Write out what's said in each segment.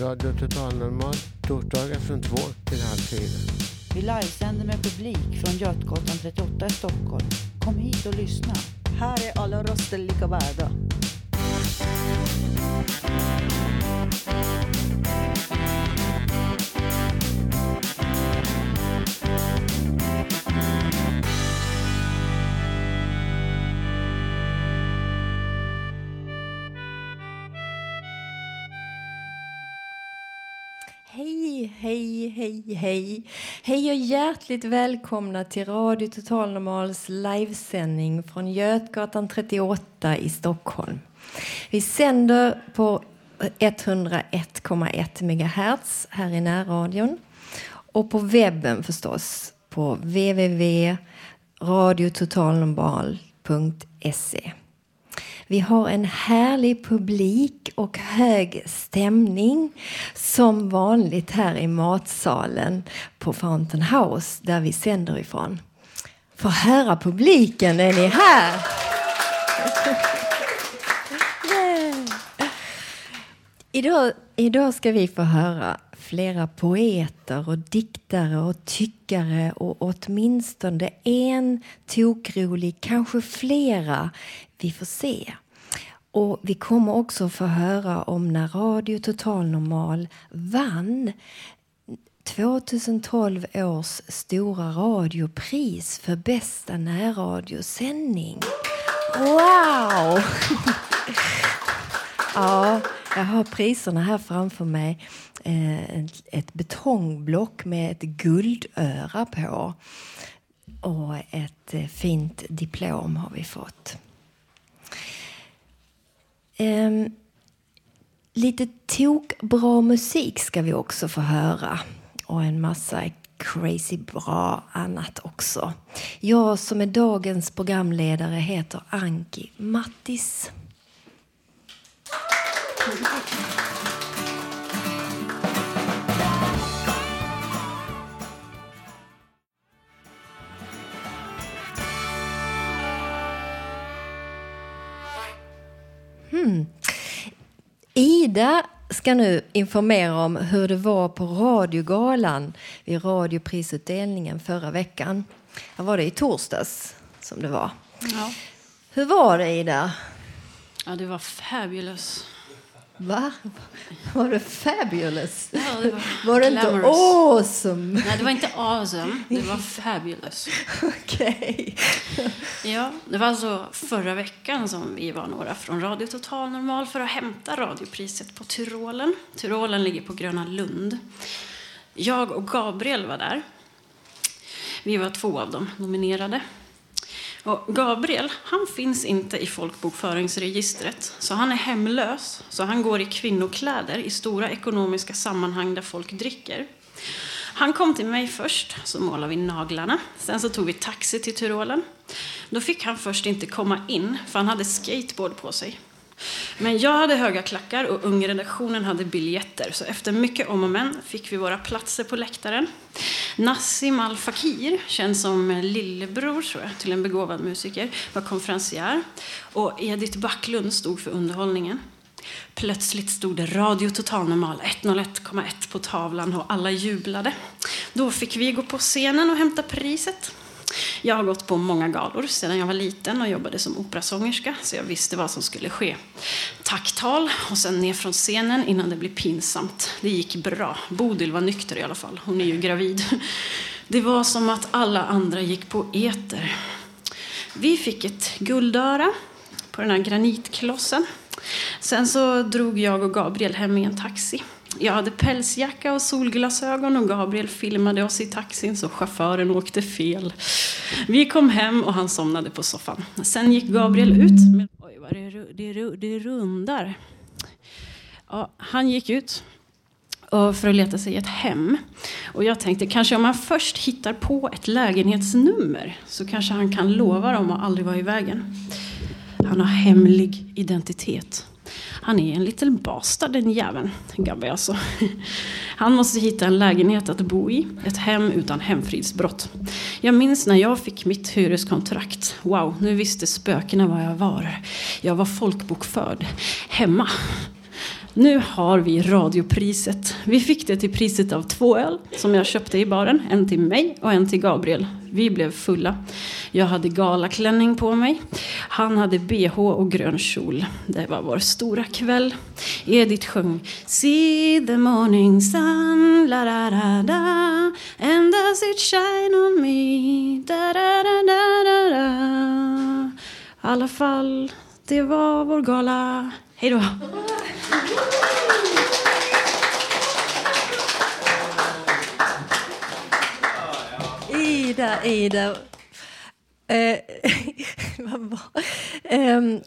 Radio Total Normal, torsdagar från två till halv fyra. Vi livesänder med publik från Götgatan 38 i Stockholm. Kom hit och lyssna. Här är alla röster lika värda. Hej, hej, hej, hej. Och hjärtligt välkomna till Radio Total Normals livesändning från Götgatan 38 i Stockholm. Vi sänder på 101,1 MHz här i närradion och på webben förstås på www.radiototalnormal.se. Vi har en härlig publik och hög stämning som vanligt här i matsalen på Fountain House där vi sänder ifrån. Få höra publiken, är ni här? Idag, idag ska vi få höra flera poeter och diktare och tyckare och åtminstone en tokrolig, kanske flera. Vi får se. Och vi kommer också få höra om när Radio Total Normal vann 2012 års stora radiopris för bästa närradiosändning. Wow! ja, jag har priserna här framför mig. Eh, ett betongblock med ett guldöra på. Och ett eh, fint diplom har vi fått. Ehm, lite tokbra musik ska vi också få höra. Och en massa crazy bra annat också. Jag som är dagens programledare heter Anki Mattis. Hmm. Ida ska nu informera om hur det var på radiogalan vid radioprisutdelningen förra veckan. Jag var det i torsdags som det var. Ja. Hur var det Ida? ja, det var fabulous. Va? Var det fabulous? Ja, det var Var det inte awesome? Nej, det var inte awesome. Det var fabulous. Okej. Ja, det var alltså förra veckan som vi var några från Radio Total Normal för att hämta radiopriset på Tyrolen. Tyrolen ligger på Gröna Lund. Jag och Gabriel var där. Vi var två av dem nominerade. Och Gabriel, han finns inte i folkbokföringsregistret, så han är hemlös. Så han går i kvinnokläder i stora ekonomiska sammanhang där folk dricker. Han kom till mig först, så målade vi naglarna. Sen så tog vi taxi till Tyrolen. Då fick han först inte komma in, för han hade skateboard på sig. Men jag hade höga klackar och ungredaktionen hade biljetter, så efter mycket om och men fick vi våra platser på läktaren. Nassim Al Fakir, känd som lillebror tror jag, till en begåvad musiker, var konferencier. Och Edith Backlund stod för underhållningen. Plötsligt stod det Radio Total Normal 101,1 på tavlan och alla jublade. Då fick vi gå på scenen och hämta priset. Jag har gått på många galor sedan jag var liten och jobbade som operasångerska så jag visste vad som skulle ske. Tacktal och sen ner från scenen innan det blev pinsamt. Det gick bra. Bodil var nykter i alla fall. Hon är ju gravid. Det var som att alla andra gick på eter. Vi fick ett guldöra på den här granitklossen. Sen så drog jag och Gabriel hem i en taxi. Jag hade pälsjacka och solglasögon och Gabriel filmade oss i taxin så chauffören åkte fel. Vi kom hem och han somnade på soffan. Sen gick Gabriel ut. Med, oj, vad det, det, det rundar. Ja, han gick ut för att leta sig ett hem. Och jag tänkte kanske om man först hittar på ett lägenhetsnummer så kanske han kan lova dem att aldrig vara i vägen. Han har hemlig identitet. Han är en liten bastard den jäveln, Gabbe alltså. Han måste hitta en lägenhet att bo i, ett hem utan hemfridsbrott. Jag minns när jag fick mitt hyreskontrakt. Wow, nu visste spökena var jag var. Jag var folkbokförd hemma. Nu har vi radiopriset. Vi fick det till priset av två öl som jag köpte i baren. En till mig och en till Gabriel. Vi blev fulla. Jag hade galaklänning på mig. Han hade bh och grön kjol. Det var vår stora kväll. Edith sjöng See the morning sun, la da da da And does it shine on me, da da da da da da I alla fall, det var vår gala. Hej då! Ida, Ida. Eh, vad ehm,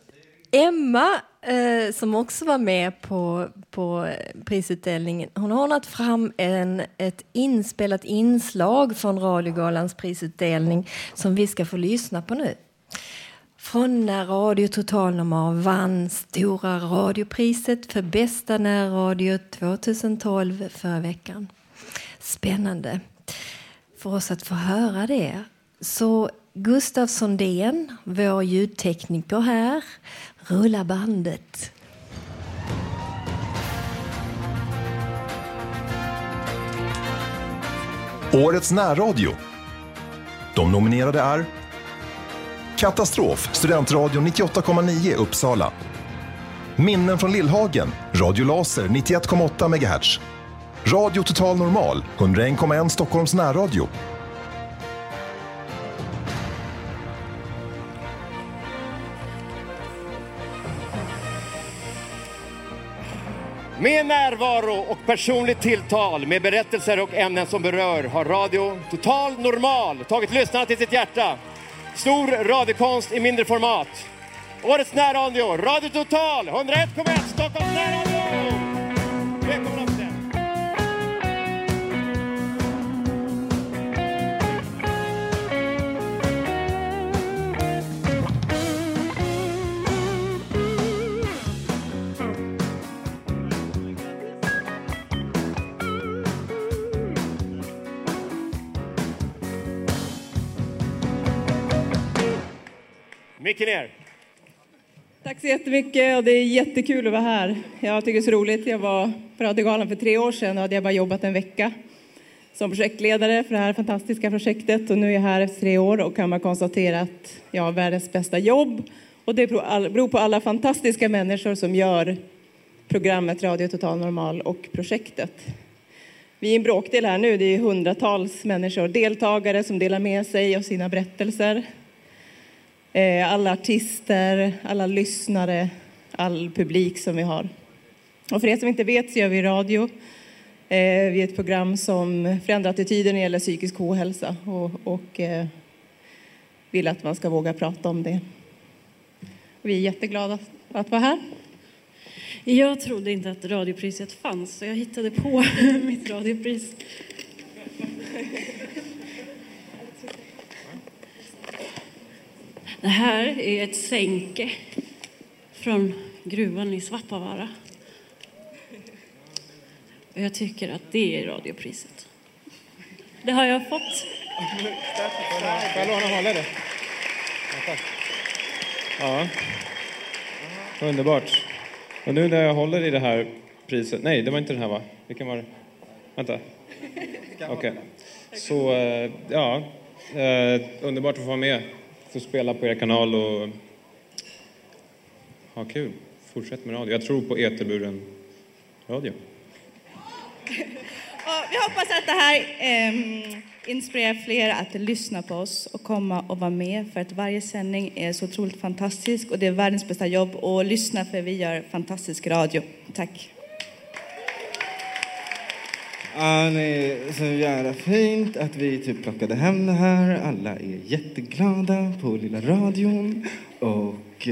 Emma, eh, som också var med på, på prisutdelningen, hon har ordnat fram en, ett inspelat inslag från Radiogalans prisutdelning som vi ska få lyssna på nu. Från när Radio Total Normal vann Stora radiopriset för bästa närradio 2012 förra veckan. Spännande för oss att få höra det. Så Gustav Sondén, vår ljudtekniker här, rulla bandet. Årets närradio. De nominerade är Katastrof, Studentradion 98,9 Uppsala. Minnen från Lillhagen, Radio Laser 91,8 MHz. Radio Total Normal, 101,1 Stockholms närradio. Med närvaro och personligt tilltal med berättelser och ämnen som berör har Radio Total Normal tagit lyssnarna till sitt hjärta. Stor radiokonst i mindre format. Årets närradio, Radio Total, 101,1 Stockholms närradio! Välkomna Micken ner. Tack så jättemycket och det är jättekul att vara här. Jag tycker det är så roligt. Jag var på Radiogalan för tre år sedan och hade jag bara jobbat en vecka som projektledare för det här fantastiska projektet och nu är jag här efter tre år och kan bara konstatera att jag har världens bästa jobb och det beror på alla fantastiska människor som gör programmet Radio Total Normal och projektet. Vi är en bråkdel här nu, det är hundratals människor, deltagare som delar med sig av sina berättelser Eh, alla artister, alla lyssnare, all publik som vi har. Och för er som inte vet så gör vi radio. Eh, vi är ett program som förändrar attityder när det gäller psykisk ohälsa och, och eh, vill att man ska våga prata om det. Vi är jätteglada att vara här. Jag trodde inte att radiopriset fanns, så jag hittade på mitt radiopris. Det här är ett sänke från gruvan i Svappavaara. Och jag tycker att det är radiopriset. Det har jag fått. Får jag låna hålla det? Ja. Underbart. Och nu när jag håller i det här priset... Nej, det var inte den här va? Vilken var det? Vänta. Okej. Så, eh, ja. Eh, underbart att få vara med. Få spela på er kanal och ha kul. Fortsätt med radio. Jag tror på eterburen radio. Och vi hoppas att det här eh, inspirerar fler att lyssna på oss och komma och vara med för att varje sändning är så otroligt fantastisk och det är världens bästa jobb och lyssna för vi gör fantastisk radio. Tack. Ja, nej, så jävla fint att vi typ plockade hem det här. Alla är jätteglada på lilla radion. Och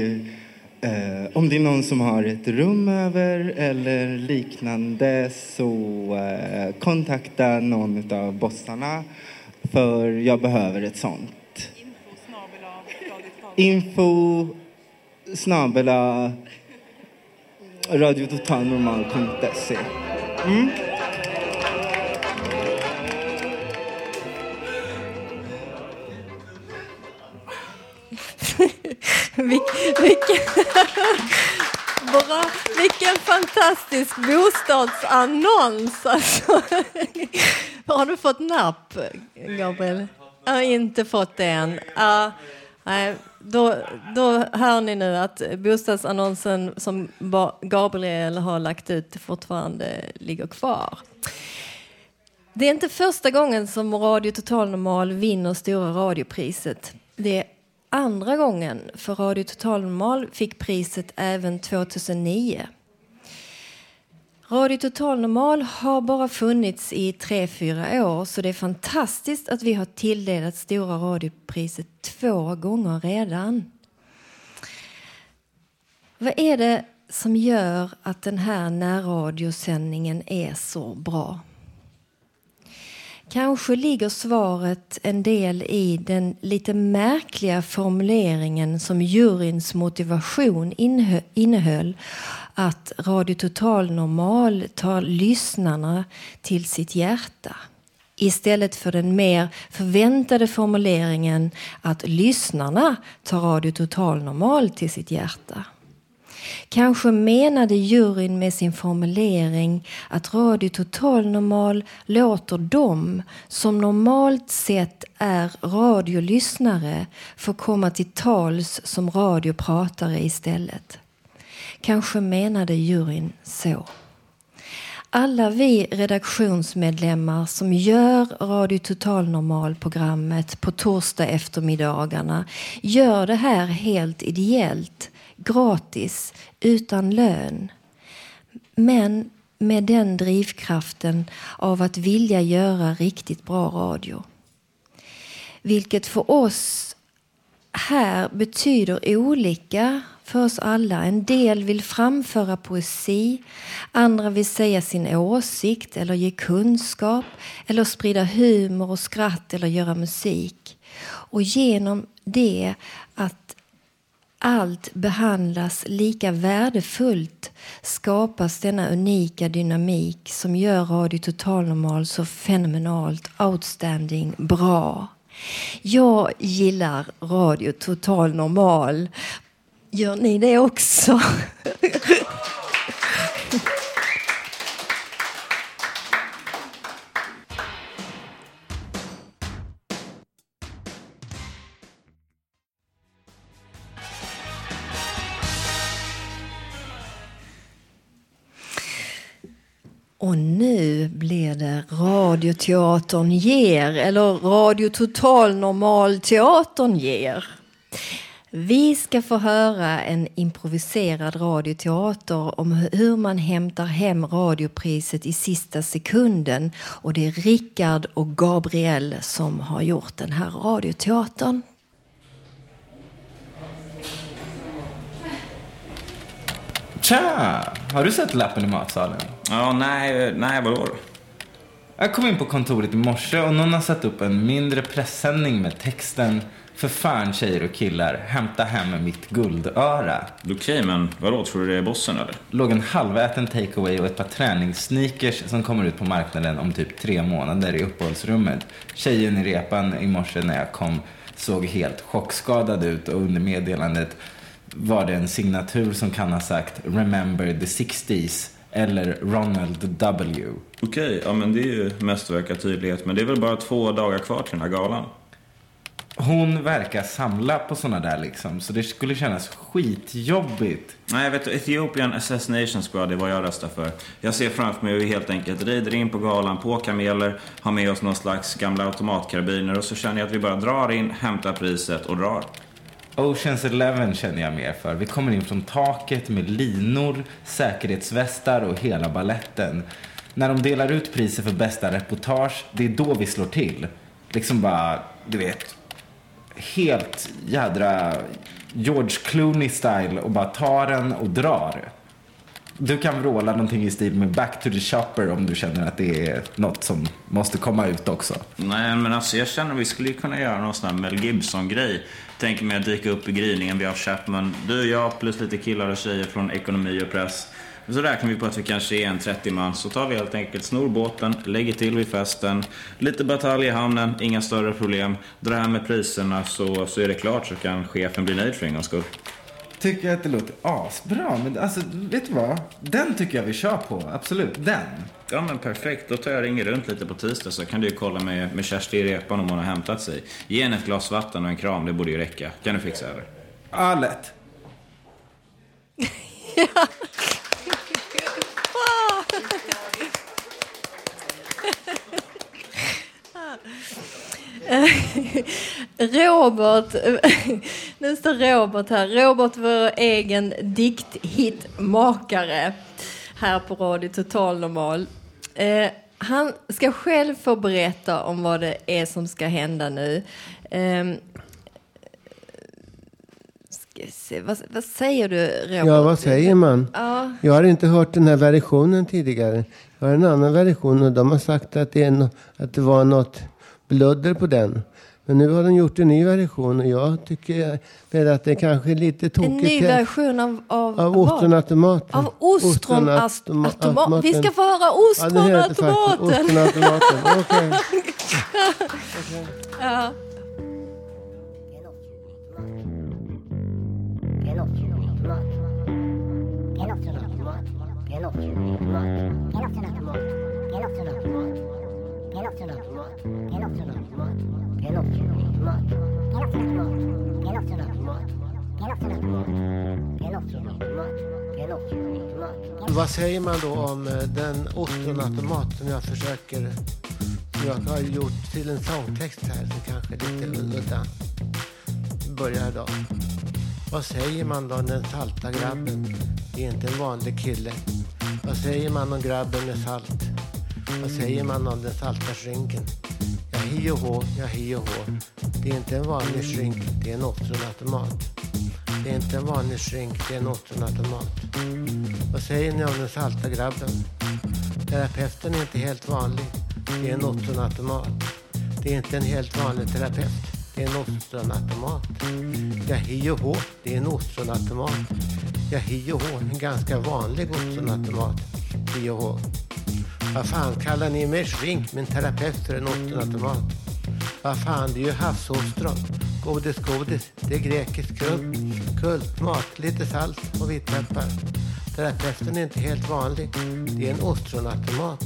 eh, om det är någon som har ett rum över eller liknande så eh, kontakta någon av bossarna för jag behöver ett sånt. Info snabela radiototalnormal.se mm. Vilken, bra, vilken fantastisk bostadsannons alltså. Har du fått napp, Gabriel? Jag har inte fått det än. Uh, nej, då, då hör ni nu att bostadsannonsen som Gabriel har lagt ut fortfarande ligger kvar. Det är inte första gången som Radio Total Normal vinner Stora radiopriset. Det andra gången, för Radio Total Normal fick priset även 2009. Radio Total Normal har bara funnits i tre, fyra år så det är fantastiskt att vi har tilldelat Stora radiopriset två gånger redan. Vad är det som gör att den här närradiosändningen är så bra? Kanske ligger svaret en del i den lite märkliga formuleringen som juryns motivation innehöll att Radio Total Normal tar lyssnarna till sitt hjärta istället för den mer förväntade formuleringen att lyssnarna tar Radio Total Normal till sitt hjärta. Kanske menade juryn med sin formulering att Radio Total Normal låter dem som normalt sett är radiolyssnare få komma till tals som radiopratare istället. Kanske menade juryn så. Alla vi redaktionsmedlemmar som gör Radio Total Normal-programmet på torsdag eftermiddagarna gör det här helt ideellt, gratis, utan lön. Men med den drivkraften av att vilja göra riktigt bra radio. Vilket för oss här betyder olika för oss alla. En del vill framföra poesi, andra vill säga sin åsikt eller ge kunskap eller sprida humor och skratt eller göra musik. Och genom det att allt behandlas lika värdefullt skapas denna unika dynamik som gör Radio Total Normal så fenomenalt outstanding bra. Jag gillar Radio Total Normal. Gör ni det också? nu blir det Radioteatern ger, eller Radio Total Normal Teatern ger. Vi ska få höra en improviserad radioteater om hur man hämtar hem radiopriset i sista sekunden. Och det är Rickard och Gabriel som har gjort den här radioteatern. Tja! Har du sett lappen i matsalen? Ja, nej, nej vadå då? Jag kom in på kontoret i morse och någon har satt upp en mindre pressändning med texten För fan tjejer och killar, hämta hem mitt guldöra. Okej, men vadå? Tror du det är bossen eller? Låg en halväten takeaway och ett par träningssneakers som kommer ut på marknaden om typ tre månader i uppehållsrummet. Tjejen i repan i morse när jag kom såg helt chockskadad ut och under meddelandet var det en signatur som kan ha sagt Remember the 60s eller Ronald W. Okej, ja men det är ju mästerverk tydlighet. Men det är väl bara två dagar kvar till den här galan? Hon verkar samla på såna där liksom, så det skulle kännas skitjobbigt. Nej, vet du, Ethiopian Assassination Squad är vad jag röstar för. Jag ser framför mig hur vi helt enkelt rider in på galan på kameler, har med oss någon slags gamla automatkarbiner och så känner jag att vi bara drar in, hämtar priset och drar. Oceans Eleven känner jag mer för. Vi kommer in från taket med linor, säkerhetsvästar och hela balletten. När de delar ut priser för bästa reportage, det är då vi slår till. Liksom bara, du vet, helt jädra George Clooney-style och bara tar den och drar. Du kan vråla någonting i stil med Back to the Shopper om du känner att det är något som måste komma ut också. Nej, men alltså jag känner att vi skulle kunna göra någon sån här Mel Gibson-grej. Tänker mig att dyka upp i gryningen, vi har Chapman, du, och jag plus lite killar och tjejer från ekonomi och press. Och så räknar vi på att vi kanske är en 30 man. Så tar vi helt enkelt snor båten, lägger till vid festen. Lite batalj i hamnen, inga större problem. Drar hem med priserna så, så är det klart så kan chefen bli nöjd för en gångs skull. Tycker jag att det låter asbra. Men alltså, vet du vad? Den tycker jag vi kör på. Absolut, den. Ja men perfekt, då tar jag och ringer runt lite på tisdag så kan du ju kolla med, med Kersti i repan om hon har hämtat sig. Ge henne ett glas vatten och en kram, det borde ju räcka. Kan du fixa över? Ja, lätt. Eh, Robert, eh, nu står Robert här. Robert, vår egen dikthitmakare här på Radio Total Normal. Eh, han ska själv få berätta om vad det är som ska hända nu. Eh, vad, vad, säger du, Robert? Ja, vad säger man? Ja. Jag har inte hört den här versionen tidigare. Jag har en annan version och de har sagt att det, no att det var något bludder på den. Men nu har de gjort en ny version och jag tycker väl att det kanske är lite tokigt. En ny version av, av, Av ostronautomaten. Av ostronautomaten. Vi ska få höra Ja, heter faktiskt ostronautomaten. ostronautomaten. Okej. ja. Vad säger man då om eh, den ostronautomat som jag försöker som jag har gjort till en sångtext här som kanske är lite udda. Börjar då. Vad säger man då om den salta grabben? Det är inte en vanlig kille. Vad säger man om grabben med salt? Vad säger man om den salta skinken? Ja, hi och hå, ja, hi och hå. Det är inte en vanlig skink. det är en ostronautomat. Det är inte en vanlig skink. det är en ostronautomat. Vad säger ni om den salta grabben? Terapeuten är inte helt vanlig. Det är en ostronautomat. Det är inte en helt vanlig terapeut. Det är en ostronautomat. Ja, hi och hå, det är en ostronautomat. Ja, hi och hå, en ganska vanlig ostronautomat. Hi och hå. Vad fan kallar ni mig shrink, min terapeut för en ostronautomat? Vad fan, det är ju havsostron. Godis, godis, det är grekisk kult. Kultmat, lite salt och vitpeppar. Terapeuten är inte helt vanlig. Det är en ostronautomat.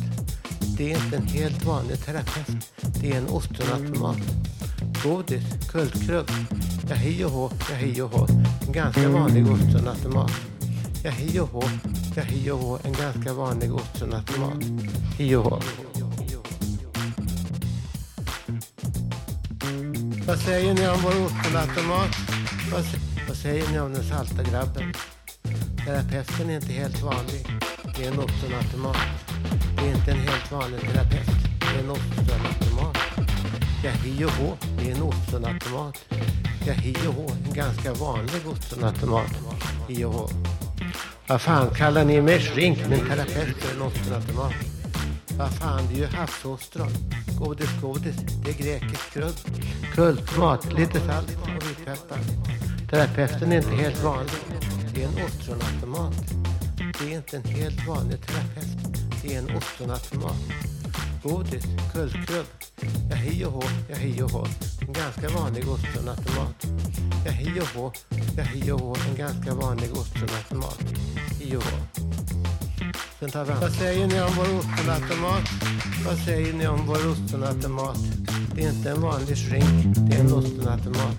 Det är inte en helt vanlig terapeut. Det är en ostronautomat. Godis, kultkrubb. Ja, hi och hå, ja, hi och hå. En ganska vanlig ostronautomat. Ja, hi och hå, ja, hi och hå. En ganska vanlig ostronautomat. Hi och hå. Vad säger ni om vår ostronautomat? Vad, vad säger ni om den salta grabben? Terapeuten är inte helt vanlig. Det är en ostronautomat. Det är inte en helt vanlig terapeut. Det är en ostronautomat. Ja, hi och hå, det är en ostronautomat. Ja, hi och hå, en ganska vanlig ostronautomat. Hi och hå. Vad fan kallar ni mig shrink, min terapeut är en ostronautomat? Vad fan, det är ju havsostron. Godis, godis, det är grekisk krudd. Kultmat, lite salt och vitpeppar. Terapeuten är inte helt vanlig. Det är en ostronautomat. Det är inte en helt vanlig terapeut. Det är en ostronautomat. Godis, kultkrubb. Ja, hi och hå, ja, hi och hå. En ganska vanlig ostronautomat. Ja, hi och hå, ja, hi och hå. En ganska vanlig ostronautomat. Hi och hå. Sen tar vi. Vad säger ni om vår ostronautomat? Vad säger ni om vår ostronautomat? Det är inte en vanlig shrink, det är en ostronautomat.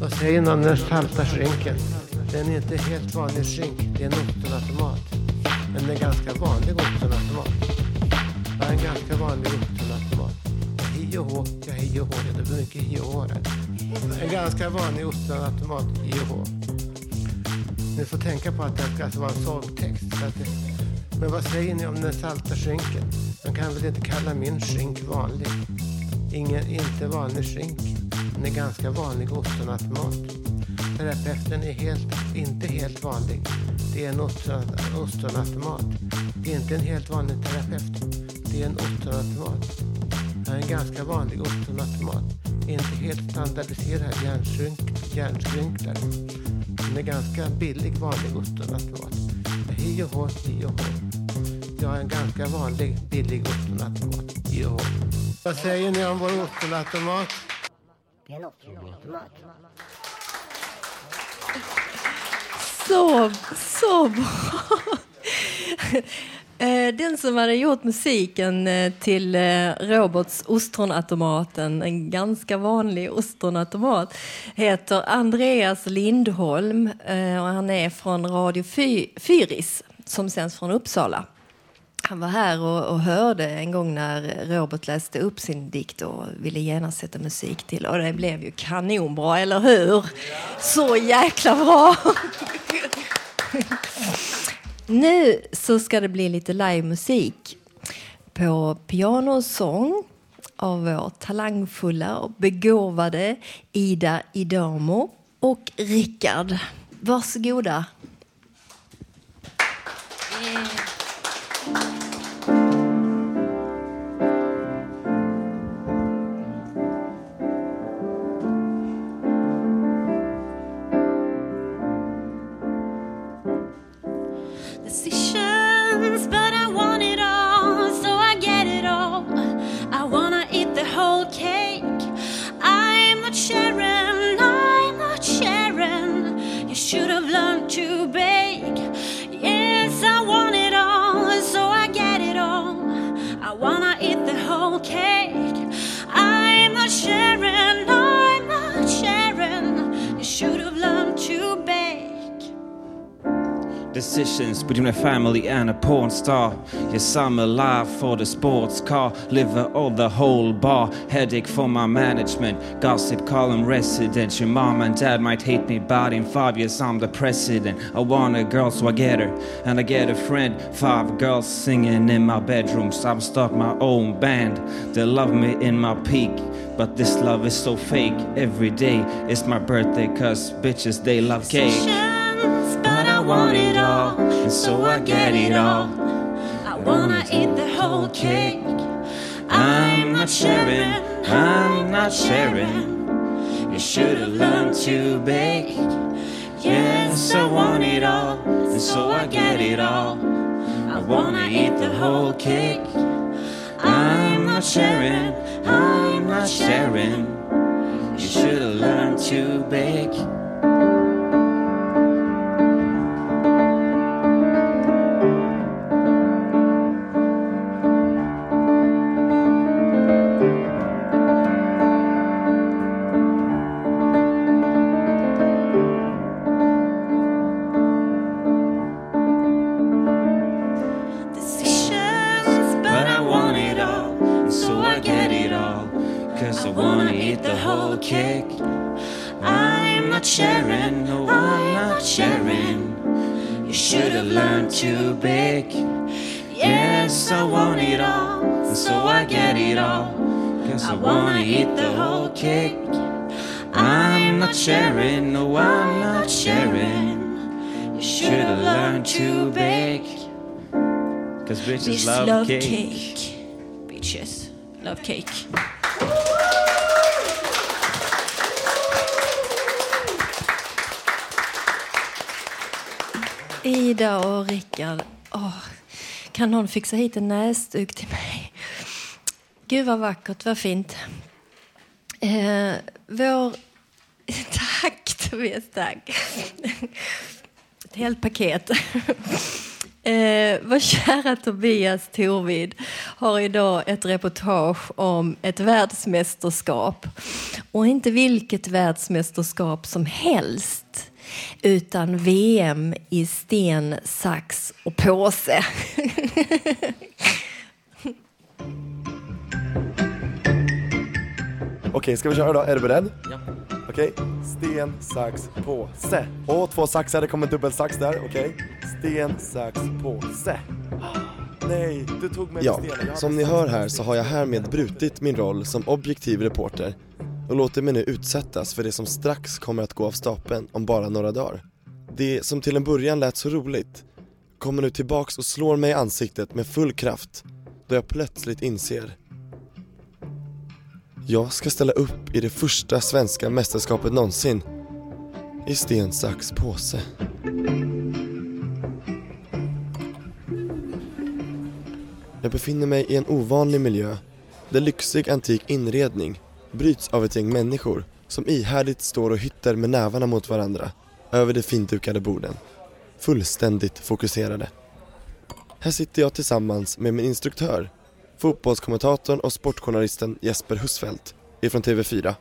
Vad säger ni om den salta shrinken? Den är inte helt vanlig shrink, det är en ostronautomat. Men en är ganska vanlig ostronautomat. Ja, en ganska vanlig ostronautomat. Hej och hå, ja hej och hå. Ja, det blir mycket hej och hå. En ganska vanlig ostronautomat, hej och hå. Ni får tänka på att det ska alltså vara en sångtext. Så att det... Men vad säger ni om den salta skinken? Man kan väl inte kalla min skink vanlig? Ingen, inte vanlig skink. Den är ganska vanlig ostronautomat. Terapeuten är helt, inte helt vanlig. Det är en ostronautomat. Det är inte en helt vanlig terapeut. Det är en ostronautomat. Det är en ganska vanlig ostronautomat. Inte helt standardiserad hjärnskrynk- hjärnskrynklare. Den är ganska billig vanlig ostronautomat. Hi och hå, hi och hå. Jag är en ganska vanlig billig ostronautomat. Hi och hå. Vad säger ni om vår ostronautomat? Så, så bra! Eh, den som hade gjort musiken eh, till eh, Roberts ostronautomaten, en ganska vanlig ostronautomat, heter Andreas Lindholm och han är från Radio Fy- Fyris som sänds från Uppsala. Han var här och, och hörde en gång när Robert läste upp sin dikt och ville genast sätta musik till. Och det blev ju kanonbra, eller hur? Så jäkla bra! Nu så ska det bli lite livemusik på piano och sång av vår talangfulla och begåvade Ida Idamo och Rickard. Varsågoda. Yeah. Decisions between a family and a porn star. Yes, I'm alive for the sports car. Liver or the whole bar. Headache for my management. Gossip column resident. Your mom and dad might hate me, but in five years I'm the president. I want a girl, so I get her. And I get a friend. Five girls singing in my bedroom. So I'm start my own band. They love me in my peak. But this love is so fake. Every day it's my birthday, cause bitches they love cake. Decisions, but I want it all, and so I get it all. I wanna eat the whole cake. I'm not sharing, I'm not sharing. You should've learned to bake. Yes, I want it all, and so I get it all. I wanna eat the whole cake. I'm not sharing, I'm not sharing. You should've learned to bake. Wanna eat the whole cake. I'm not sharing, no, I'm not sharing. You should have learned to bake. Yes, I want it all, and so I get it all. Cause I wanna eat the whole cake. I'm not sharing, no, I'm not sharing. You should have learned to bake. Cause bitches love, love cake. cake. Bitches love cake. Ida och Rickard. Oh, kan någon fixa hit en näsduk till mig? Gud vad vackert, vad fint. Eh, vår... Tack Tobias, tack. Ett helt paket. Eh, vår kära Tobias Torvid har idag ett reportage om ett världsmästerskap. Och inte vilket världsmästerskap som helst utan VM i sten, sax och påse. Okej, ska vi köra då? Är du beredd? Ja. Okej, sten, sax, påse. Och två saxar, det kommer en dubbelsax där, okej? Sten, sax, påse. Nej, du tog mig Ja, med stenen. Jag hade som ni hör med här så har jag härmed brutit min roll som objektiv reporter och låter mig nu utsättas för det som strax kommer att gå av stapeln om bara några dagar. Det som till en början lät så roligt kommer nu tillbaks och slår mig i ansiktet med full kraft då jag plötsligt inser jag ska ställa upp i det första svenska mästerskapet någonsin i sten, sax, påse. Jag befinner mig i en ovanlig miljö där lyxig antik inredning bryts av ett gäng människor som ihärdigt står och hytter med nävarna mot varandra över de findukade borden. Fullständigt fokuserade. Här sitter jag tillsammans med min instruktör, fotbollskommentatorn och sportjournalisten Jesper Husfeldt ifrån TV4.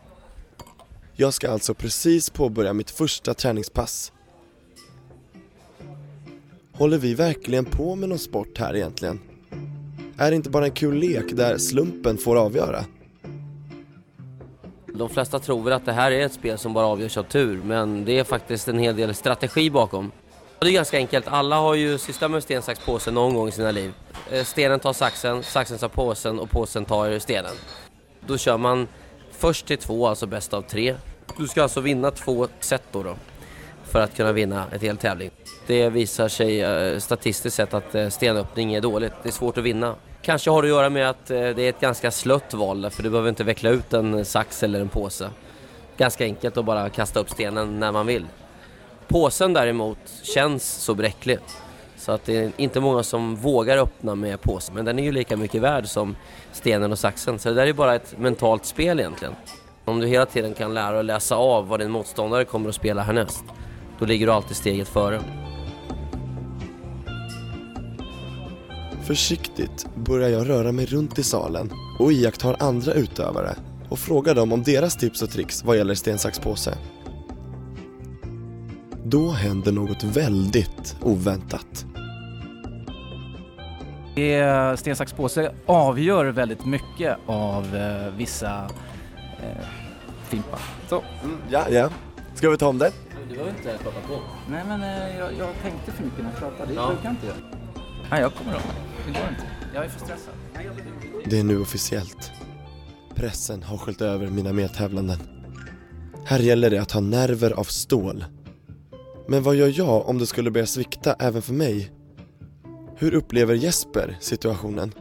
Jag ska alltså precis påbörja mitt första träningspass. Håller vi verkligen på med någon sport här egentligen? Är det inte bara en kul lek där slumpen får avgöra? De flesta tror väl att det här är ett spel som bara avgörs av tur, men det är faktiskt en hel del strategi bakom. Det är ganska enkelt. Alla har ju sysslat med sten, sax, påse någon gång i sina liv. Eh, stenen tar saxen, saxen tar påsen och påsen tar stenen. Då kör man först till två, alltså bäst av tre. Du ska alltså vinna två set då, då för att kunna vinna ett hel tävling. Det visar sig eh, statistiskt sett att eh, stenöppning är dåligt. Det är svårt att vinna. Kanske har det att göra med att eh, det är ett ganska slött val för du behöver inte veckla ut en sax eller en påse. Ganska enkelt att bara kasta upp stenen när man vill. Påsen däremot känns så bräcklig. Så att det är inte många som vågar öppna med påsen. Men den är ju lika mycket värd som stenen och saxen. Så det där är bara ett mentalt spel egentligen. Om du hela tiden kan lära och läsa av vad din motståndare kommer att spela härnäst. Då ligger du alltid steget före. Försiktigt börjar jag röra mig runt i salen och iakttar andra utövare och frågar dem om deras tips och tricks vad gäller sten, sax, påse. Då händer något väldigt oväntat. Det- Sten, sax, påse avgör väldigt mycket av eh, vissa eh, fimpar. Så. Ja, ja. Ska vi ta om det? Du behöver inte prata på. Nej men eh, jag, jag tänkte för mycket när jag pratade, det Ja. brukar jag inte göra. Nej jag kommer ihåg. Det går inte. Jag är för stressad. Jag Det är nu officiellt. Pressen har sköljt över mina medtävlanden. Här gäller det att ha nerver av stål. Men vad gör jag om det skulle börja svikta även för mig? Hur upplever Jesper situationen?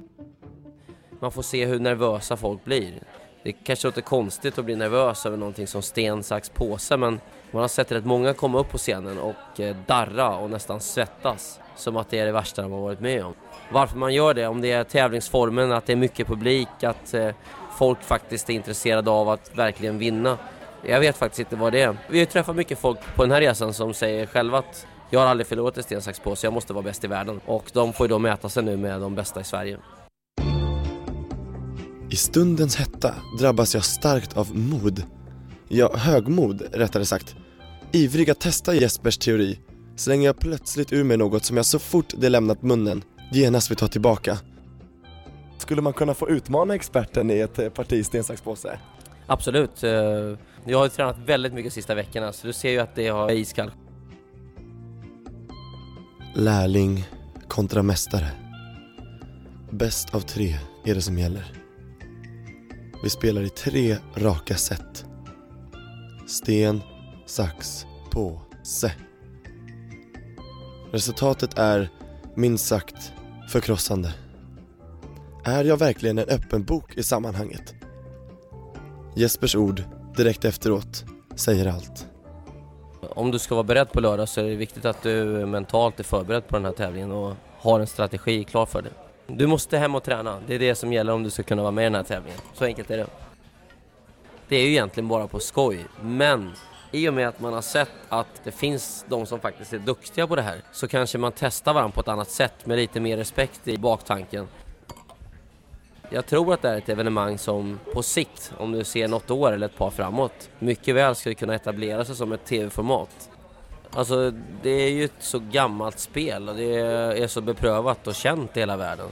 Man får se hur nervösa folk blir. Det kanske låter konstigt att bli nervös över någonting som sten, sax, påse men man har sett rätt många komma upp på scenen och eh, darra och nästan svettas. Som att det är det värsta de har varit med om. Varför man gör det, om det är tävlingsformen, att det är mycket publik, att eh, folk faktiskt är intresserade av att verkligen vinna. Jag vet faktiskt inte vad det är. Vi har ju träffat mycket folk på den här resan som säger själva att jag har aldrig förlorat i sten, sax, påse, jag måste vara bäst i världen. Och de får ju då mäta sig nu med de bästa i Sverige. I stundens hetta drabbas jag starkt av mod. Ja, högmod rättare sagt. Ivrig att testa Jespers teori slänger jag plötsligt ur mig något som jag så fort det lämnat munnen genast vill ta tillbaka. Skulle man kunna få utmana experten i ett eh, parti sten, sax, påse? Absolut. eh, Jag har tränat väldigt mycket sista veckorna så du ser ju att det har iskall. Lärling kontra mästare. Bäst av tre är det som gäller. Vi spelar i tre raka set. Sten, sax, påse. Resultatet är minst sagt förkrossande. Är jag verkligen en öppen bok i sammanhanget? Jespers ord direkt efteråt säger allt. Om du ska vara beredd på lördag så är det viktigt att du mentalt är förberedd på den här tävlingen och har en strategi klar för dig. Du måste hem och träna. Det är det som gäller om du ska kunna vara med i den här tävlingen. Så enkelt är det. Det är ju egentligen bara på skoj, men i och med att man har sett att det finns de som faktiskt är duktiga på det här så kanske man testar varandra på ett annat sätt med lite mer respekt i baktanken. Jag tror att det är ett evenemang som på sikt, om du ser något år eller ett par framåt, mycket väl skulle kunna etablera sig som ett tv-format. Alltså, det är ju ett så gammalt spel och det är så beprövat och känt i hela världen.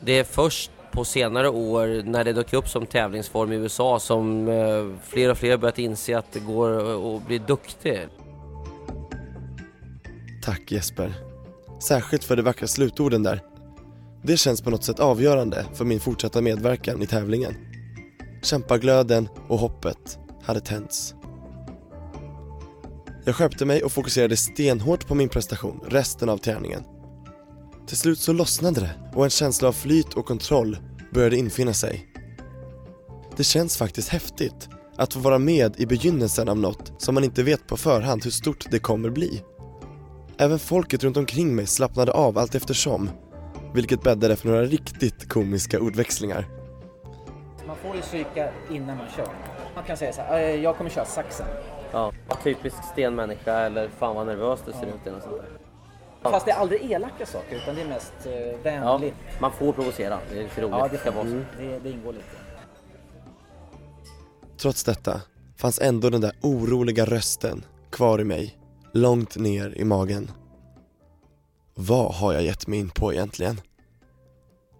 Det är först på senare år när det dök upp som tävlingsform i USA som eh, fler och fler börjat inse att det går att bli duktig. Tack Jesper. Särskilt för de vackra slutorden där. Det känns på något sätt avgörande för min fortsatta medverkan i tävlingen. Kämpaglöden och hoppet hade tänts. Jag skärpte mig och fokuserade stenhårt på min prestation resten av träningen. Till slut så lossnade det och en känsla av flyt och kontroll började infinna sig. Det känns faktiskt häftigt att få vara med i begynnelsen av något som man inte vet på förhand hur stort det kommer bli. Även folket runt omkring mig slappnade av allt eftersom, vilket bäddade för några riktigt komiska ordväxlingar. Man får ju psyka innan man kör. Man kan säga så här, "Eh, jag kommer köra saxen. Ja, typisk stenmänniska eller fan vad nervös du ser ut eller något sånt där. Fast det är aldrig elaka saker utan det är mest eh, Ja, vänligt. man får provocera. Det är lite roligt. Ja, det, ska vara så. man. det, det ingår lite. Trots detta fanns ändå den där oroliga rösten kvar i mig, långt ner i magen. Vad har jag gett mig in på egentligen?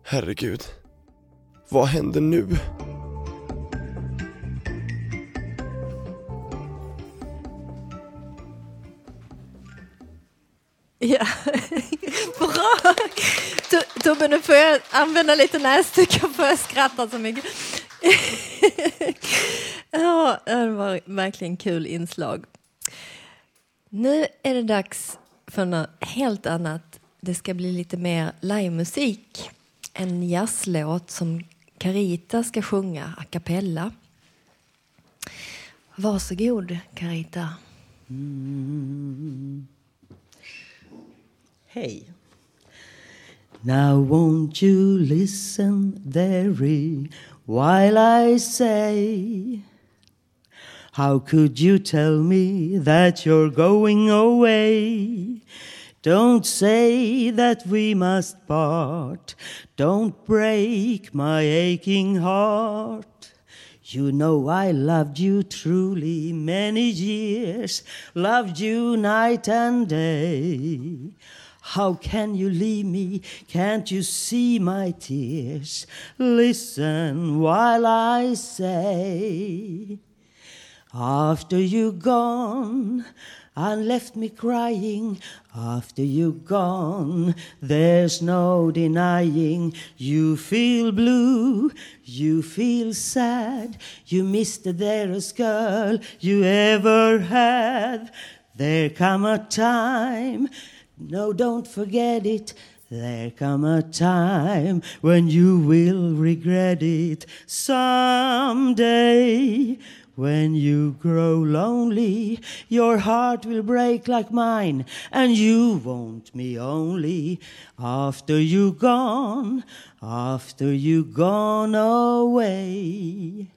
Herregud. Vad händer nu? Ja, bra! Tobbe, nu får jag använda lite näsdukar för jag skrattar så mycket. ja, det var verkligen kul inslag. Nu är det dags för något helt annat. Det ska bli lite mer livemusik. En jazzlåt som Carita ska sjunga a cappella. Varsågod, Carita. Mm. Hey. Now won't you listen very while I say How could you tell me that you're going away? Don't say that we must part. Don't break my aching heart. You know I loved you truly many years, loved you night and day. How can you leave me? Can't you see my tears? Listen while I say. After you gone and left me crying, after you gone, there's no denying you feel blue, you feel sad, you miss the dearest girl you ever had. There come a time, no, don't forget it. There come a time when you will regret it someday. When you grow lonely, your heart will break like mine, and you want me only after you gone, after you gone away.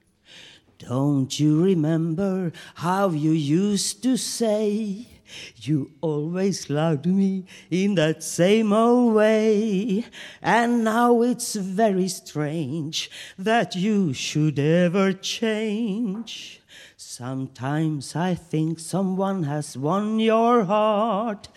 Don't you remember how you used to say you always loved me in that same old way? And now it's very strange that you should ever change. Sometimes I think someone has won your heart,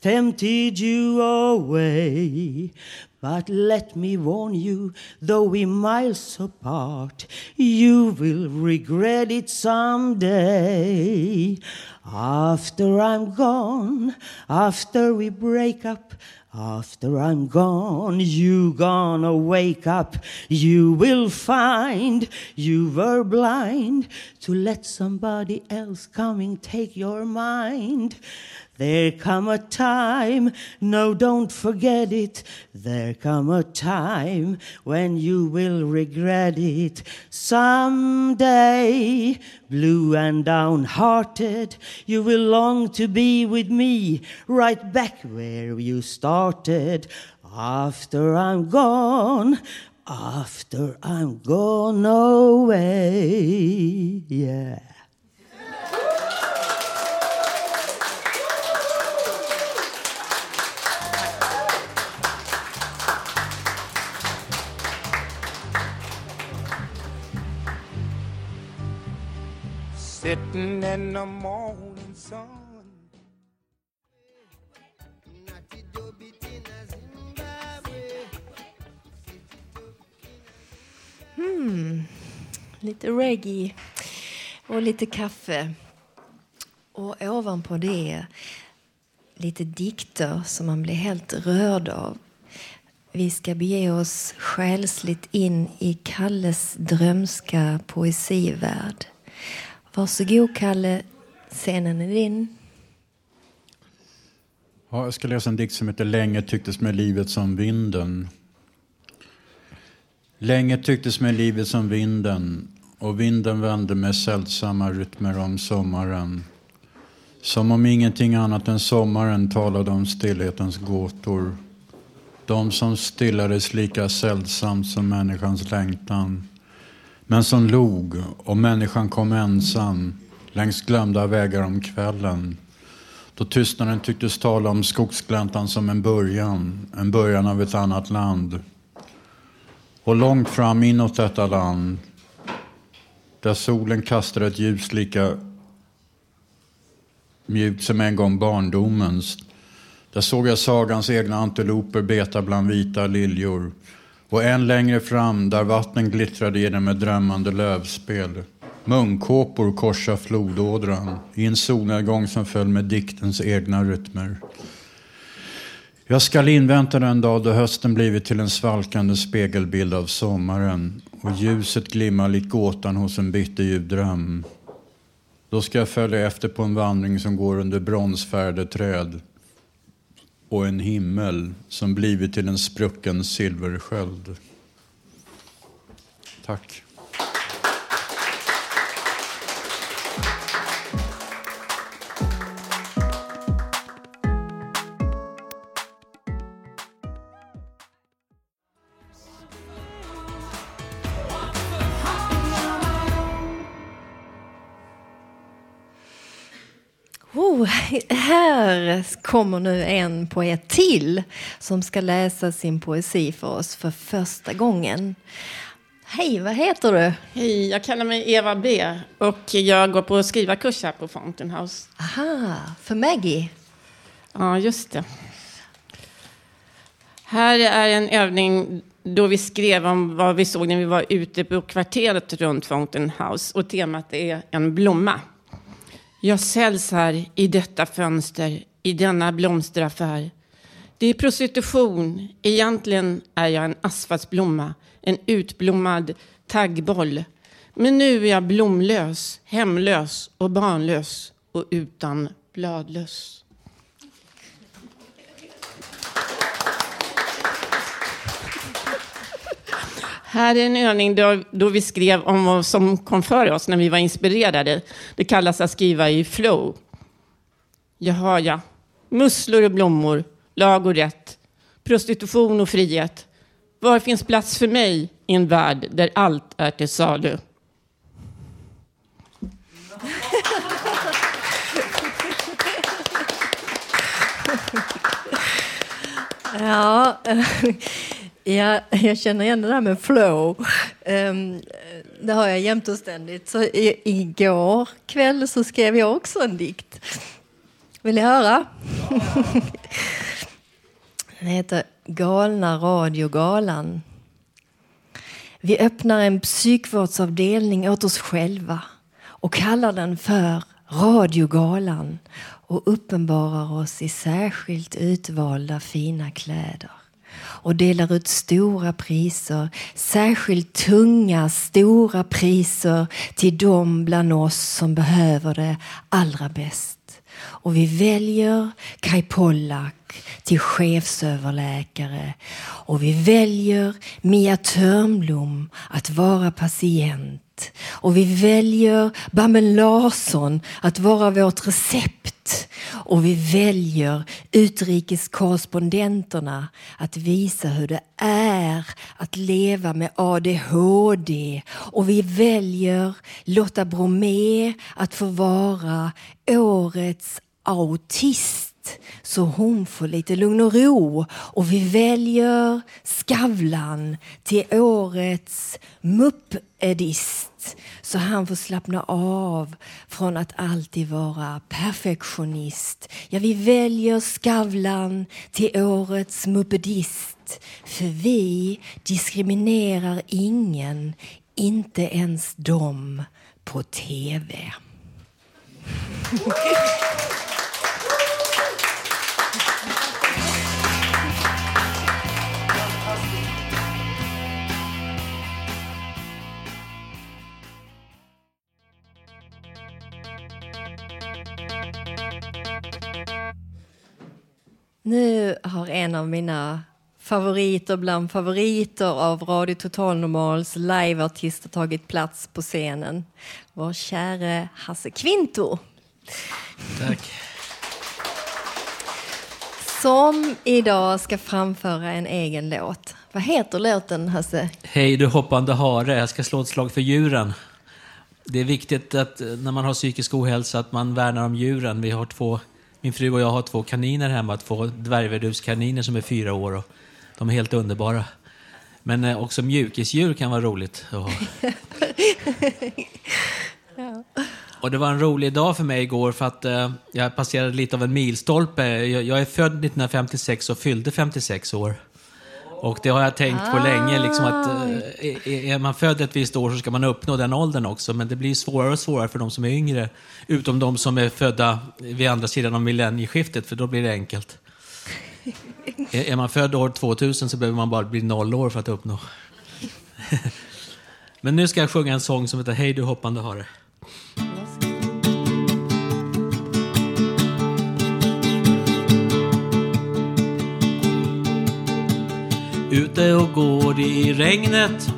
tempted you away. But let me warn you, though we're miles apart, you will regret it someday. After I'm gone, after we break up, after I'm gone, you gonna wake up. You will find you were blind to let somebody else coming take your mind. There come a time, no, don't forget it. There come a time when you will regret it. Someday, blue and downhearted, you will long to be with me, right back where you started. After I'm gone, after I'm gone away. Yeah. Sitting in the morning sun. Mm. Lite reggae och lite kaffe. Och ovanpå det lite dikter som man blir helt rörd av. vi ska bege oss själsligt in i Kalles drömska poesivärld. Varsågod Kalle, scenen är din. Ja, jag ska läsa en dikt som heter Länge tycktes med livet som vinden. Länge tycktes med livet som vinden och vinden vände med sällsamma rytmer om sommaren. Som om ingenting annat än sommaren talade om stillhetens gåtor. De som stillades lika sällsamt som människans längtan. Men som log och människan kom ensam längs glömda vägar om kvällen. Då tystnaden tycktes tala om skogsgläntan som en början, en början av ett annat land. Och långt fram inåt detta land, där solen kastade ett ljus lika mjukt som en gång barndomens. Där såg jag sagans egna antiloper beta bland vita liljor. Och än längre fram, där vattnen glittrade genom ett drömmande lövspel. Munkåpor korsar flodådran i en solnedgång som föll med diktens egna rytmer. Jag skall invänta den dag då hösten blivit till en svalkande spegelbild av sommaren och ljuset glimmar likt gåtan hos en bitterljuv dröm. Då ska jag följa efter på en vandring som går under bronsfärdeträd och en himmel som blivit till en sprucken silversköld. Tack. Här kommer nu en poet till som ska läsa sin poesi för oss för första gången. Hej, vad heter du? Hej, jag kallar mig Eva B och jag går på skrivarkurs här på Fountain House. Aha, för Maggie? Ja, just det. Här är en övning då vi skrev om vad vi såg när vi var ute på kvarteret runt Fountain House och temat är en blomma. Jag säljs här i detta fönster, i denna blomsteraffär. Det är prostitution. Egentligen är jag en asfaltblomma, en utblommad taggboll. Men nu är jag blomlös, hemlös och barnlös och utan bladlös. Här är en övning då, då vi skrev om vad som kom för oss när vi var inspirerade. Det kallas att skriva i flow. Jaha, ja. Musslor och blommor, lag och rätt, prostitution och frihet. Var finns plats för mig i en värld där allt är till salu? Ja, ja, jag känner igen det där med flow. Ehm, det har jag jämt och ständigt. Så i, igår kväll så skrev jag också en dikt. Vill ni höra? Den heter Galna radiogalan. Vi öppnar en psykvårdsavdelning åt oss själva och kallar den för Radiogalan och uppenbarar oss i särskilt utvalda fina kläder och delar ut stora priser, särskilt tunga, stora priser till dem bland oss som behöver det allra bäst. Och vi väljer Kai Pollak till chefsöverläkare. Och vi väljer Mia Törnblom att vara patient. Och vi väljer Babben Larsson att vara vårt recept. Och vi väljer utrikeskorrespondenterna att visa hur det är att leva med ADHD och vi väljer Lotta Bromé att få vara årets autist så hon får lite lugn och ro. Och vi väljer Skavlan till årets muppedist så han får slappna av från att alltid vara perfektionist. Ja, vi väljer Skavlan till årets muppedist för vi diskriminerar ingen, inte ens dem på TV. Nu har en av mina favoriter bland favoriter av Radio Total Normals liveartister tagit plats på scenen. Vår käre Hasse Kvinto. Tack. Som idag ska framföra en egen låt. Vad heter låten, Hasse? Hej du hoppande hare, jag ska slå ett slag för djuren. Det är viktigt att när man har psykisk ohälsa att man värnar om djuren. Vi har två, min fru och jag har två kaniner hemma, två dvärgverduskaniner som är fyra år och de är helt underbara. Men eh, också mjukisdjur kan vara roligt ha. ja. Och det var en rolig dag för mig igår för att eh, jag passerade lite av en milstolpe. Jag, jag är född 1956 och fyllde 56 år. Och det har jag tänkt på länge, liksom att eh, är- är man född ett visst år så ska man uppnå den åldern också. Men det blir svårare och svårare för de som är yngre. Utom de som är födda vid andra sidan av millennieskiftet, för då blir det enkelt. Är, är man född år 2000 så behöver man bara bli noll år för att uppnå. Men nu ska jag sjunga en sång som heter Hej du hoppande hare. Ute och går i regnet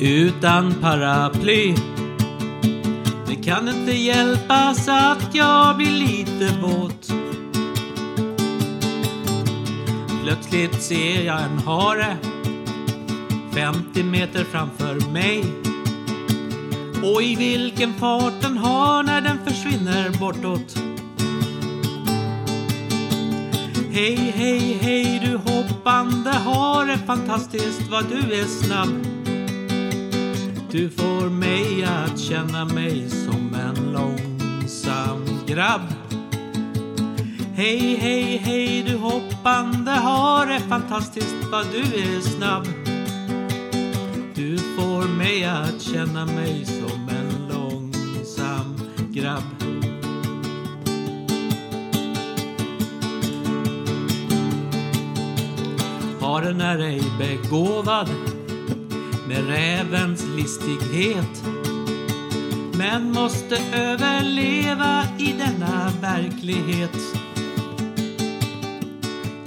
utan paraply. Det kan inte hjälpas att jag blir lite våt. Plötsligt ser jag en hare 50 meter framför mig. Och i vilken fart den har när den försvinner bortåt. Hej, hej, hej du hoppande hare, fantastiskt vad du är snabb. Du får mig att känna mig som en långsam grabb. Hej, hej, hej du hoppande hare, fantastiskt vad du är snabb. Du får mig att känna mig som en långsam grabb. Haren är ej begåvad med rävens listighet men måste överleva i denna verklighet.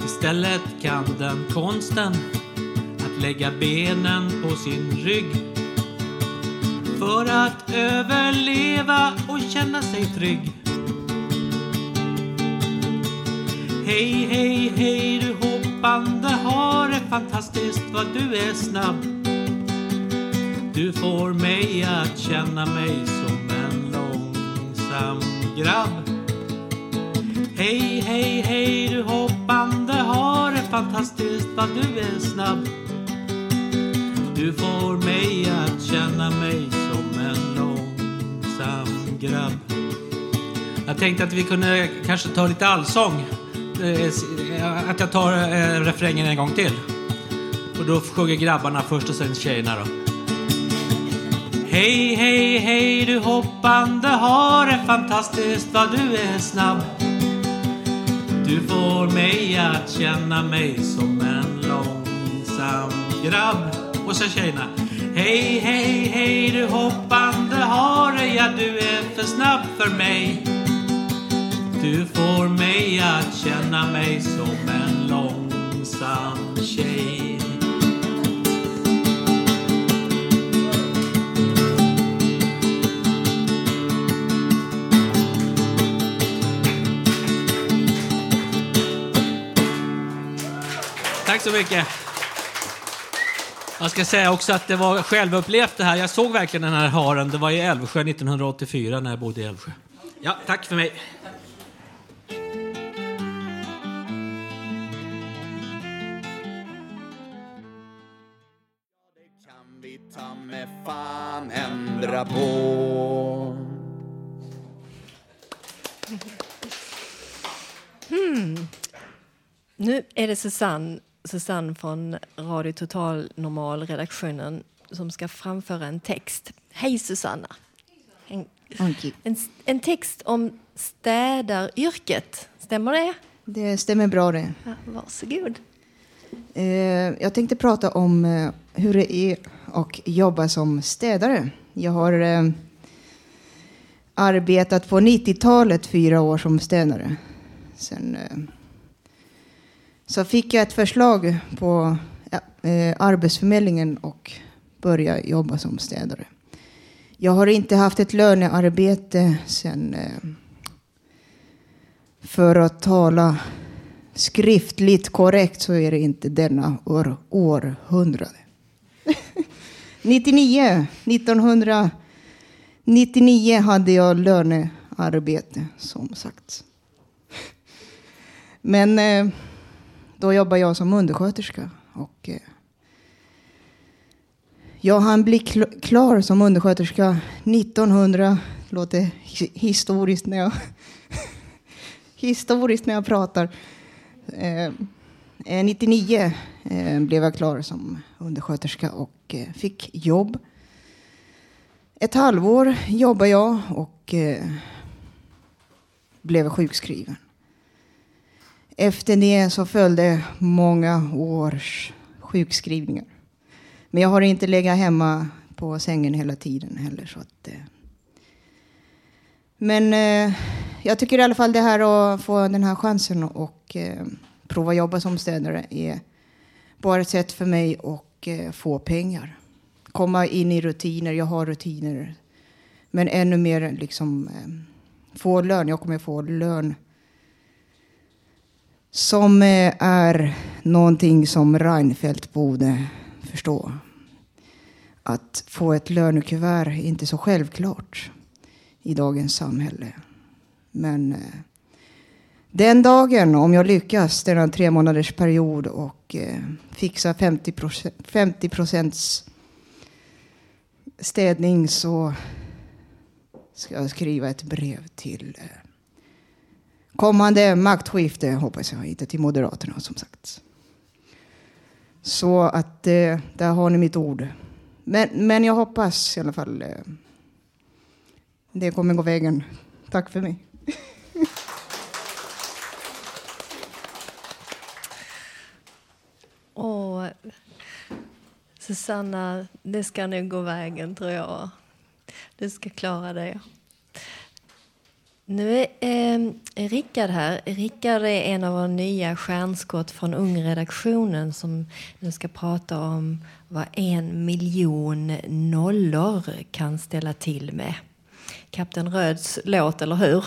Istället kan den konsten att lägga benen på sin rygg för att överleva och känna sig trygg. Hej, hej, hej du löpande har det fantastiskt vad du är snabb. Du får mig att känna mig som en långsam grabb. Hej, hej, hej du hoppande har det fantastiskt vad du är snabb. Du får mig att känna mig som en långsam grabb. Jag tänkte att vi kunde kanske ta lite allsång. Eh, eh, att jag tar eh, refrängen en gång till. Och då sjunger grabbarna först och sen tjejerna då. Hej, hej, hej du hoppande hare, fantastiskt vad du är snabb. Du får mig att känna mig som en långsam grabb. Och sen tjejerna. Hej, hej, hej du hoppande hare, ja du är för snabb för mig. Du får mig att känna mig som en långsam tjej. Tack så mycket. Jag ska säga också att det var självupplevt det här. Jag såg verkligen den här haren. Det var i Älvsjö 1984 när jag bodde i Älvsjö. Ja, tack för mig. Fan ändra på. Hmm. Nu är det Susanne, Susanne från Radio Total Normal-redaktionen som ska framföra en text. Hej Susanna! En, en, en text om städaryrket, stämmer det? Det stämmer bra det. Ja, varsågod. Eh, jag tänkte prata om eh, hur det är att jobba som städare. Jag har eh, arbetat på 90-talet fyra år som städare. Sen så fick jag ett förslag på Arbetsförmedlingen och började jobba som städare. Jag har inte haft ett lönearbete sen för att tala skriftligt korrekt så är det inte denna år, århundrade. 99, 1999 hade jag lönearbete som sagt. Men eh, då jobbade jag som undersköterska och eh, jag hann bli kl- klar som undersköterska 1900, låter hi- historiskt när jag historiskt när jag pratar. Eh, eh 99 eh, blev jag klar som undersköterska och eh, fick jobb. Ett halvår jobbade jag och eh, blev sjukskriven. Efter det så följde många års sjukskrivningar. Men jag har inte legat hemma på sängen hela tiden heller. Så att, eh. Men eh, jag tycker i alla fall det här att få den här chansen och eh, prova jobba som städare är bara ett sätt för mig att eh, få pengar. Komma in i rutiner, jag har rutiner. Men ännu mer liksom eh, få lön, jag kommer få lön. Som eh, är någonting som Reinfeldt borde förstå. Att få ett lönekuvert är inte så självklart i dagens samhälle. Men eh, den dagen, om jag lyckas, denna tre månaders period och eh, fixa 50 procent, 50 procents städning så ska jag skriva ett brev till eh, kommande maktskifte, hoppas jag, inte till Moderaterna som sagt. Så att eh, där har ni mitt ord. Men, men jag hoppas i alla fall eh, det kommer gå vägen. Tack för mig. Och Susanna, det ska nog gå vägen tror jag. Du ska klara det. Nu är eh, Rickard här. Rickard är en av våra nya stjärnskott från Ungredaktionen som nu ska prata om vad en miljon nollor kan ställa till med. Kapten Röds låt, eller hur?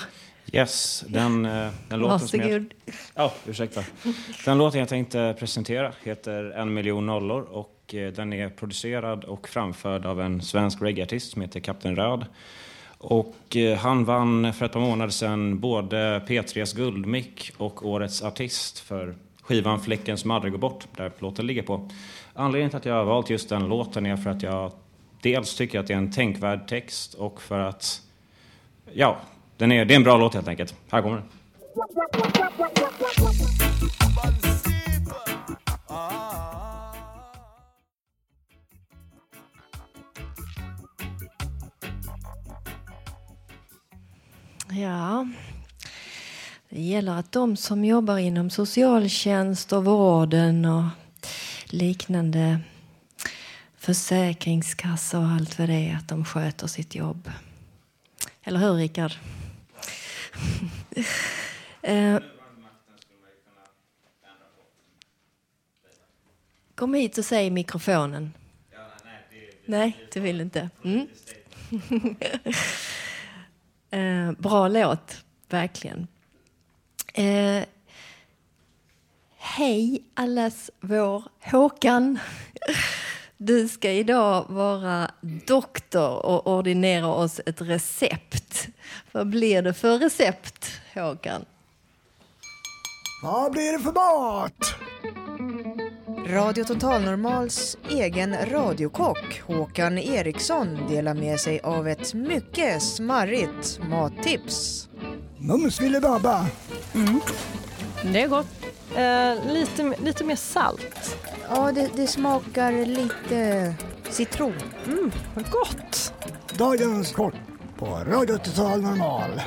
Yes, den, eh, den låten som jag... Ja, ursäkta. Den låten jag tänkte presentera heter En miljon nollor och eh, den är producerad och framförd av en svensk reggaeartist som heter Kapten Röd. Och eh, han vann för ett par månader sedan både P3s Guldmick och Årets artist för skivan Fläcken som aldrig går bort, där låten ligger på. Anledningen till att jag har valt just den låten är för att jag dels tycker att det är en tänkvärd text och för att, ja, den är, det är en bra låt helt enkelt. Här kommer den. Ja, det gäller att de som jobbar inom socialtjänst och vården och liknande försäkringskassa och allt vad det är, att de sköter sitt jobb. Eller hur, Rickard? Eh, Kom hit och säg i mikrofonen. Nej, du vill inte. Mm. eh, bra låt, verkligen. Eh, hej allas vår Håkan. Du ska idag vara doktor och ordinera oss ett recept. Vad blir det för recept, Håkan? Vad blir det för mat? Radio Total Normals egen radiokock Håkan Eriksson delar med sig av ett mycket smarrigt mattips. Mums filibabba. Mm. Det är gott. Eh, lite, lite mer salt. Ja, det, det smakar lite citron. Mm, vad gott. Dagens kort på Radio Total Normal.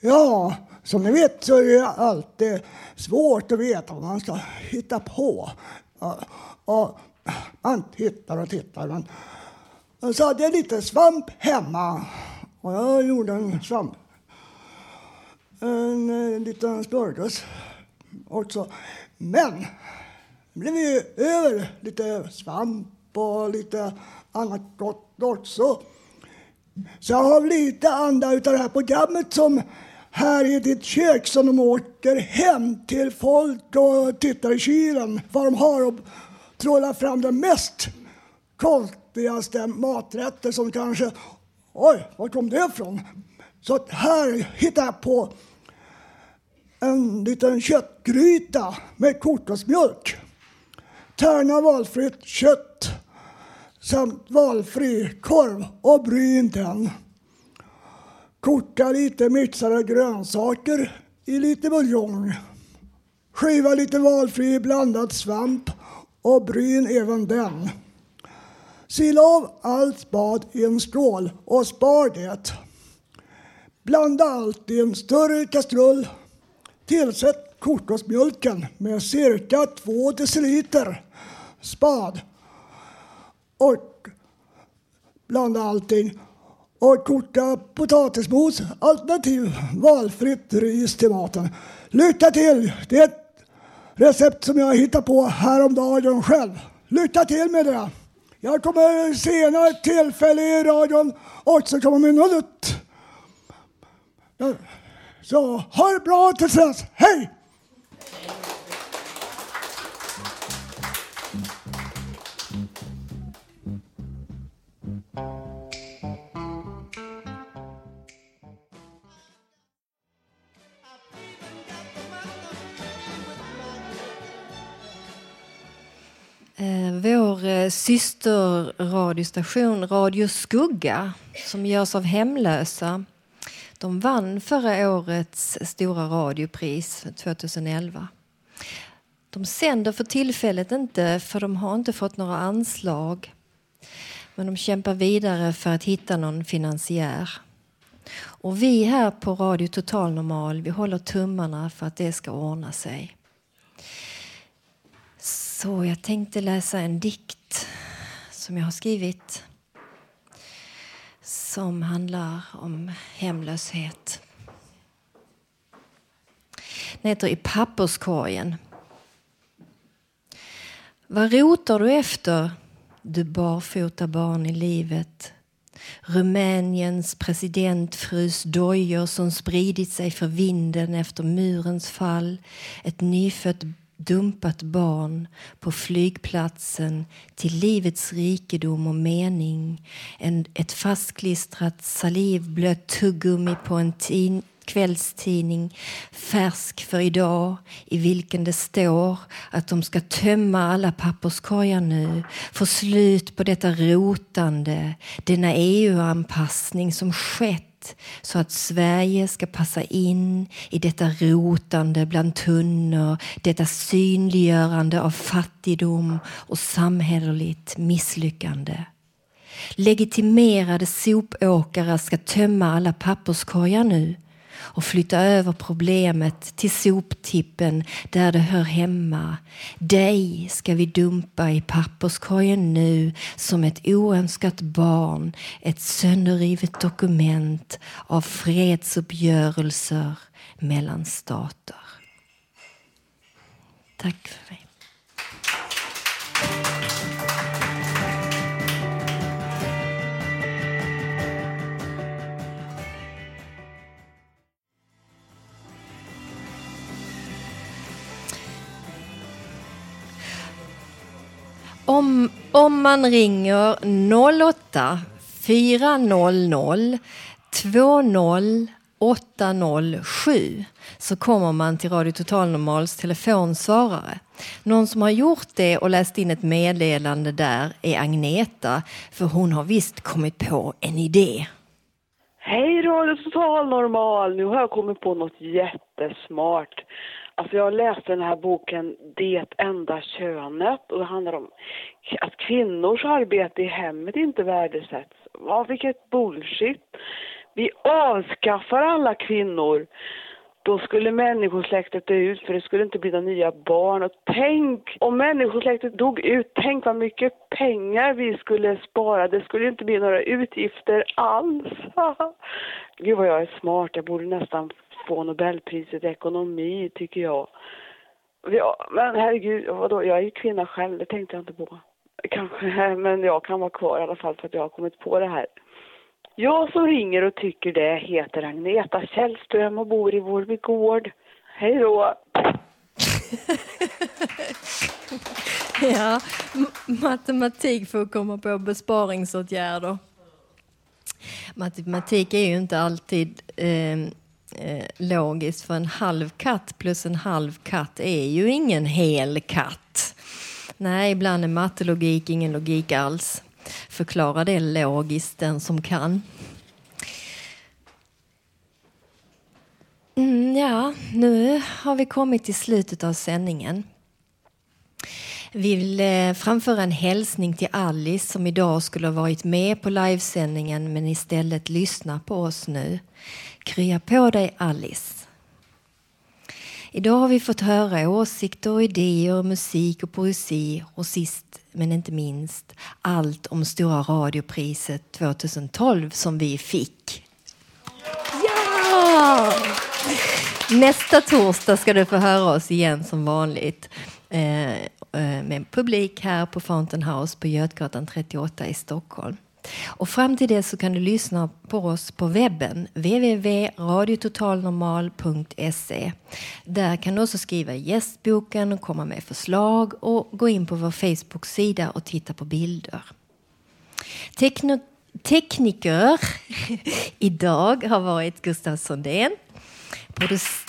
Ja, som ni vet så är det alltid svårt att veta vad man ska hitta på. Ja, och man tittar och tittar. Men så hade jag lite svamp hemma. Och jag gjorde en svamp. En, en liten smörgås också. Men det blev ju över lite svamp och lite annat gott också. Så jag har lite anda utav det här programmet som här i ditt kök som de åker hem till folk och tittar i kylen vad de har och trollar fram det mest fattigaste maträtter som kanske, oj, var kom det ifrån? Så att här hittar jag på en liten köttgryta med kokosmjölk. Tärna valfritt kött samt valfri korv och bryn den. Koka lite mixade grönsaker i lite buljong. Skiva lite valfri blandad svamp och bryn även den. Sil av allt spad i en skål och spar det. Blanda allt i en större kastrull. Tillsätt kokosmjölken med cirka 2 deciliter spad och blanda allting och koka potatismos alternativt valfritt ris till maten. Lycka till! Det är ett recept som jag hittade på häromdagen själv. Lycka till med det! Jag kommer senare tillfälle i radion också komma med något nytt. Så ha det bra tills dess. Hej! Systerradiostation Radio Skugga som görs av hemlösa de vann förra årets stora radiopris 2011. De sänder för tillfället inte för de har inte fått några anslag. Men de kämpar vidare för att hitta någon finansiär. Och vi här på Radio Total Normal vi håller tummarna för att det ska ordna sig. Så jag tänkte läsa en dikt som jag har skrivit som handlar om hemlöshet. Den heter I papperskorgen. Vad rotar du efter, du barfota barn i livet? Rumäniens presidentfrus dojor som spridit sig för vinden efter murens fall. Ett nyfött dumpat barn på flygplatsen till livets rikedom och mening. En, ett fastklistrat salivblött tuggummi på en tin, kvällstidning färsk för idag i vilken det står att de ska tömma alla papperskorgar nu få slut på detta rotande denna EU-anpassning som skett så att Sverige ska passa in i detta rotande bland tunnor, detta synliggörande av fattigdom och samhälleligt misslyckande. Legitimerade sopåkare ska tömma alla papperskorgar nu och flytta över problemet till soptippen där det hör hemma. Dig ska vi dumpa i papperskorgen nu som ett oönskat barn, ett sönderrivet dokument av fredsuppgörelser mellan stater. Tack för mig. Om, om man ringer 08 400 20807 så kommer man till Radio Total Normals telefonsvarare. Någon som har gjort det och läst in ett meddelande där är Agneta, för hon har visst kommit på en idé. Hej Radio Total Normal! Nu har jag kommit på något jättesmart. Alltså jag läste den här boken Det enda könet och det handlar om att kvinnors arbete i hemmet inte värdesätts. Vad vilket bullshit! Vi avskaffar alla kvinnor då skulle människosläktet dö ut för det skulle inte bli några nya barn. Och tänk om människosläktet dog ut, tänk vad mycket pengar vi skulle spara. Det skulle inte bli några utgifter alls. Gud vad jag är smart, jag borde nästan få Nobelpriset i ekonomi tycker jag. Ja, men herregud, vadå, jag är ju kvinna själv, det tänkte jag inte på. Kanske, men jag kan vara kvar i alla fall för att jag har kommit på det här. Jag som ringer och tycker det heter Agneta Källström och bor i Vårby gård. Hej då! Ja, matematik för att komma på besparingsåtgärder. Matematik är ju inte alltid ehm, eh, logiskt för en halv katt plus en halv katt är ju ingen hel katt. Nej, ibland är mattelogik ingen logik alls. Förklara det logiskt den som kan. Mm, ja, nu har vi kommit till slutet av sändningen. Vi vill eh, framföra en hälsning till Alice som idag skulle ha varit med på livesändningen men istället lyssnar på oss nu. Krya på dig Alice. Idag har vi fått höra åsikter och idéer, musik och poesi och sist men inte minst allt om Stora radiopriset 2012 som vi fick. Ja! Nästa torsdag ska du få höra oss igen som vanligt eh, eh, med publik här på Fountain House på Götgatan 38 i Stockholm. Och fram till det så kan du lyssna på oss på webben www.radiototalnormal.se. Där kan du också skriva i gästboken och komma med förslag och gå in på vår Facebook-sida och titta på bilder. Tekno tekniker idag har varit Gustav Sondén. Produc-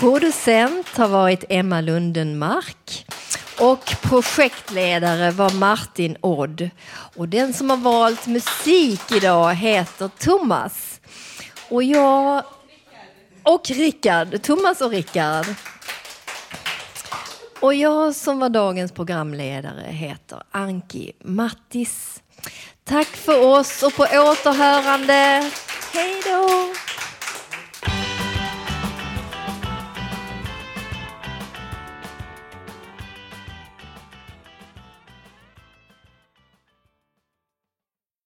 producent har varit Emma Lundenmark. Och projektledare var Martin Odd. Och den som har valt musik idag heter Thomas. Och jag... Och Rickard. Thomas och Rickard. Och jag som var dagens programledare heter Anki Mattis. Tack för oss och på återhörande. Hej då!